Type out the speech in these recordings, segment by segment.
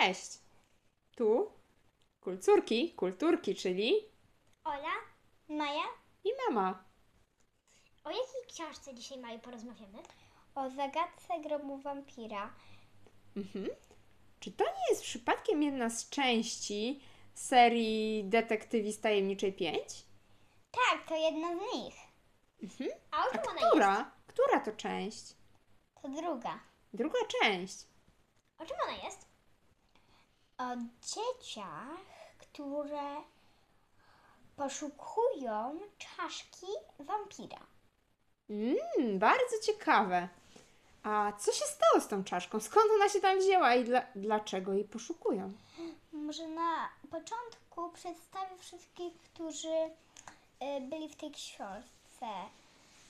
Cześć. Tu kulturki, kulturki, czyli Ola, Maja, i mama. o jakiej książce dzisiaj Maju porozmawiamy? O zagadce grobu wampira. Mhm. Czy to nie jest przypadkiem jedna z części serii Detektywist Tajemniczej 5? Tak, to jedna z nich. Mhm. A o A czym ona jest? która? Która to część? To druga. Druga część. O czym ona jest? O dzieciach, które poszukują czaszki wampira. Mmm, bardzo ciekawe. A co się stało z tą czaszką? Skąd ona się tam wzięła i dla, dlaczego jej poszukują? Może na początku przedstawię wszystkich, którzy y, byli w tej książce.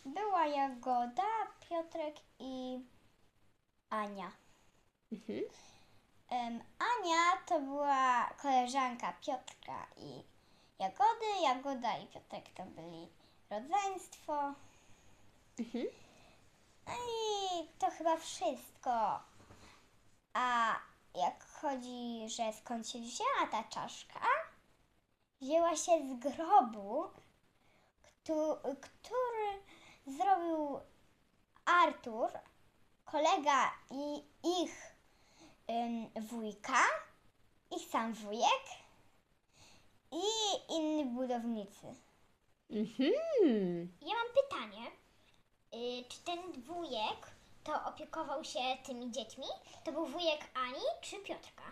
Była Jagoda, Piotrek i Ania. Mhm. Em, Ania to była koleżanka Piotrka i Jagody. Jagoda i Piotrek to byli rodzeństwo. Mhm. No i to chyba wszystko. A jak chodzi, że skąd się wzięła ta czaszka? Wzięła się z grobu, któ- który zrobił Artur, kolega i ich wujka, ich sam wujek i inni budownicy. Mhm. Ja mam pytanie. Y, czy ten wujek to opiekował się tymi dziećmi? To był wujek Ani czy Piotrka?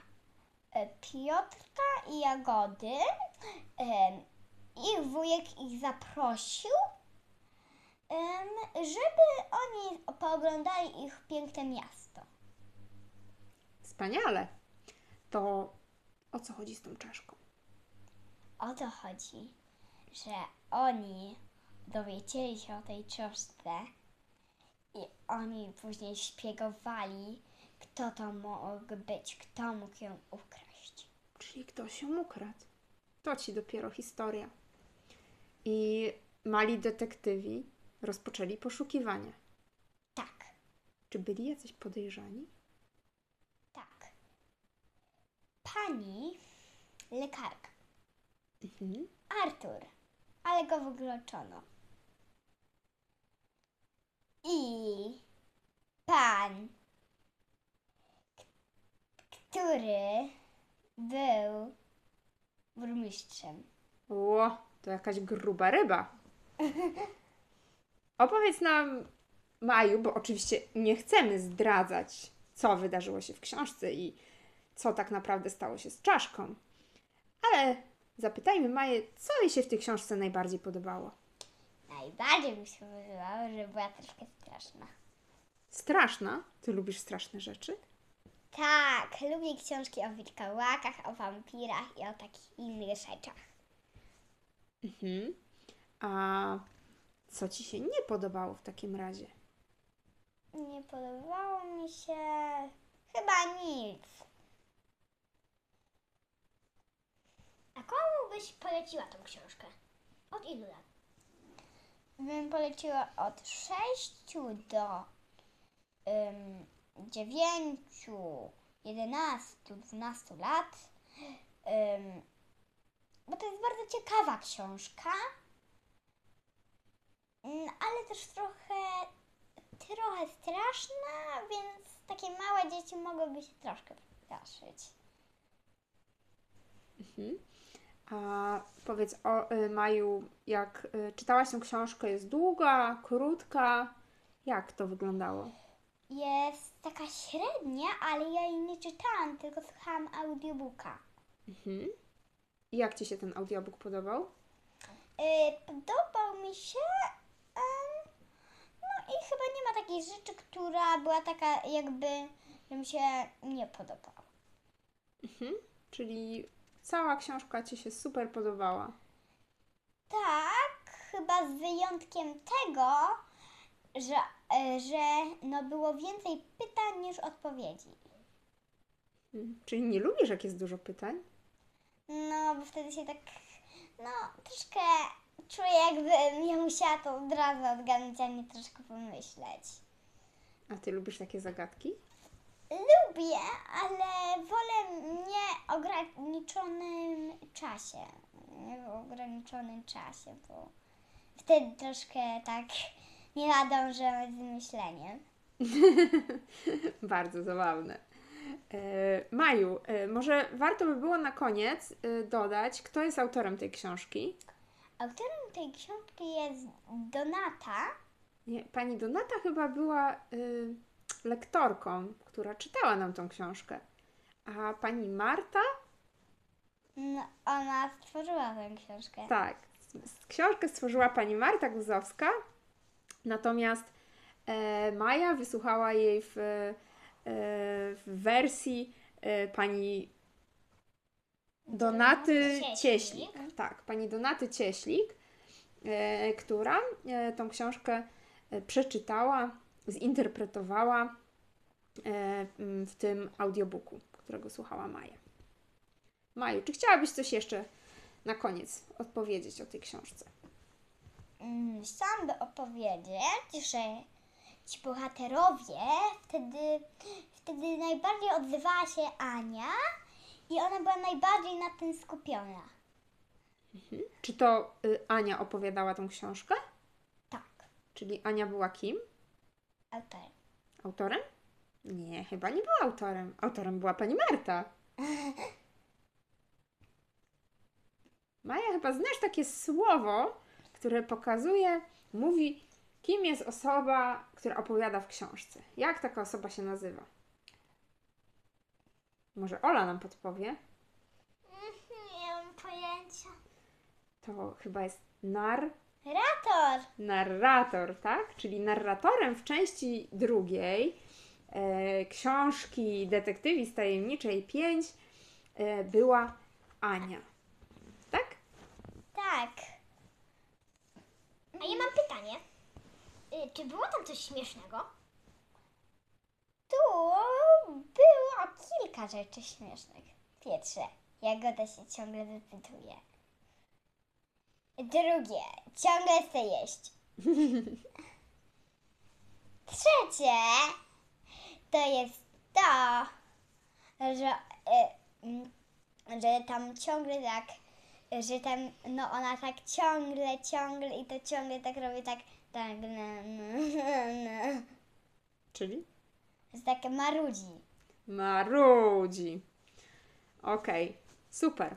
e, Piotrka i Jagody. Em, Ich wujek ich zaprosił, em, żeby oni pooglądali ich piękne miasto. Wspaniale. To o co chodzi z tą czaszką? O to chodzi, że oni dowiedzieli się o tej książce i oni później szpiegowali, kto to mógł być, kto mógł ją ukraść. Czyli ktoś ją ukradł. To ci dopiero historia. I mali detektywi rozpoczęli poszukiwania. Tak, Czy byli jacyś podejrzani? tak. Pani lekarka. Mhm. Artur, ale go wykluczono. I pan, który był burmistrzem. Ło, to jakaś gruba ryba. Opowiedz nam, Maju, bo oczywiście nie chcemy zdradzać, co wydarzyło się w książce i co tak naprawdę stało się z czaszką. Ale zapytajmy Maję, co jej się w tej książce najbardziej podobało. Najbardziej mi się podobało, że była troszkę straszna. Straszna? Ty lubisz straszne rzeczy? Tak, lubię książki o wilkołakach, o wampirach i o takich innych rzeczach. Mhm. A co ci się nie podobało w takim razie? Nie podobało mi się chyba nic. A komu byś poleciła tą książkę? Od ilu lat? bym poleciła od 6 do ym, 9, 11, 12 lat. Ym, bo to jest bardzo ciekawa książka, Mm, ale też trochę, trochę straszna, więc takie małe dzieci mogłyby się troszkę przestraszyć. Mhm. A powiedz o y, Maju, jak y, czytałaś tę książkę, jest długa, krótka? Jak to wyglądało? Jest taka średnia, ale ja jej nie czytałam, tylko słuchałam audiobooka. Mhm. I jak ci się ten audiobook podobał? Y, podobał mi się. no i chyba nie ma takiej rzeczy, która była taka jakby, że mi się nie podobała. Mhm. Czyli cała książka ci się super podobała. Tak, chyba z wyjątkiem tego, że, e, że no było więcej pytań niż odpowiedzi. Mhm. Czyli nie lubisz, jak jest dużo pytań? No, bo wtedy się tak, no, troszkę czuję, jakbym ja musiała to od razu odgadnąć, a nie troszkę pomyśleć. A ty lubisz takie zagadki? Lubię, ale wolę nie ograniczonym czasie. Nie w ograniczonym czasie, bo wtedy troszkę tak nie nadążę z myśleniem. Bardzo zabawne. E, Maju, e, może warto by było na koniec e, dodać, kto jest autorem tej książki. Autorem tej książki jest Donata. Nie, pani Donata chyba była y, lektorką, która czytała nam tą książkę. A pani Marta, No, ona stworzyła tę książkę. tak, książkę stworzyła pani Marta Guzowska, natomiast e, Maja wysłuchała jej w, e, w wersji e, pani Donaty Cieślik. Cieślik. Tak, pani Donaty Cieślik, e, która e, tą książkę e, przeczytała, zinterpretowała e, m, w tym audiobooku, którego słuchała Maja. Maju, czy chciałabyś coś jeszcze na koniec odpowiedzieć o tej książce? Mm, Chciałam by opowiedzieć, że ci bohaterowie wtedy, wtedy najbardziej odzywała się Ania i ona była najbardziej na tym skupiona. Czy to y, Ania opowiadała tą książkę? Tak, Czyli Ania była kim? Autorem. Autorem? Nie, chyba nie była autorem. Autorem była pani Marta. Maja, chyba znasz takie słowo, które pokazuje, mówi, kim jest osoba, która opowiada w książce. Jak taka osoba się nazywa? Może Ola nam podpowie? Nie mam pojęcia. To chyba jest nar, Rator! narrator, tak? Czyli narratorem w części drugiej e, książki Detektywi z Tajemniczej 5 e, była Ania. Tak? Tak. A ja mam pytanie. Y, Czy było tam coś śmiesznego? Tu było kilka rzeczy śmiesznych. Pierwsze, Jagoda się ciągle wypytuje. Drugie, ciągle chce jeść. Trzecie, to jest to, że, e, mm, że tam ciągle tak, że tam, no ona tak ciągle, ciągle i to ciągle tak robi tak, tak, no, no, no. Czyli? Jest takie marudzi. Marudzi. Okej, super.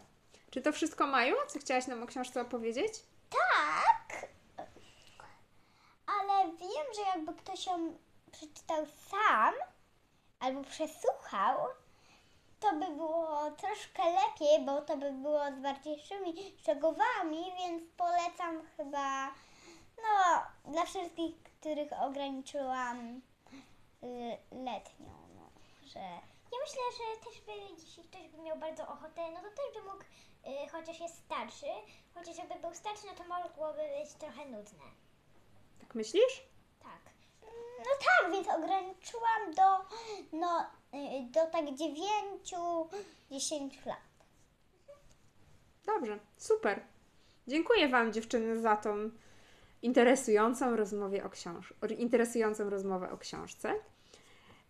Czy to wszystko, Maju? Co chciałaś nam o książce opowiedzieć? Tak, ale wiem, że jakby ktoś ją przeczytał sam albo przesłuchał, to by było troszkę lepiej, bo to by było z bardziejszymi szczegółami, więc polecam chyba no, dla wszystkich, których ograniczyłam y, letnią, no, że Ja myślę, że też by, jeśli ktoś by miał bardzo ochotę, no to też by mógł, y, chociaż jest starszy, chociaż był starszy, no to mogłoby być trochę nudne. Tak myślisz? Tak. No tak, więc ograniczyłam do, no, y, do tak 9-10 lat. Dobrze, super. Dziękuję Wam, dziewczyny, za tą interesującą rozmowę o książ- interesującą rozmowę o książce.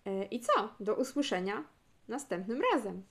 E, I co? Do usłyszenia następnym razem.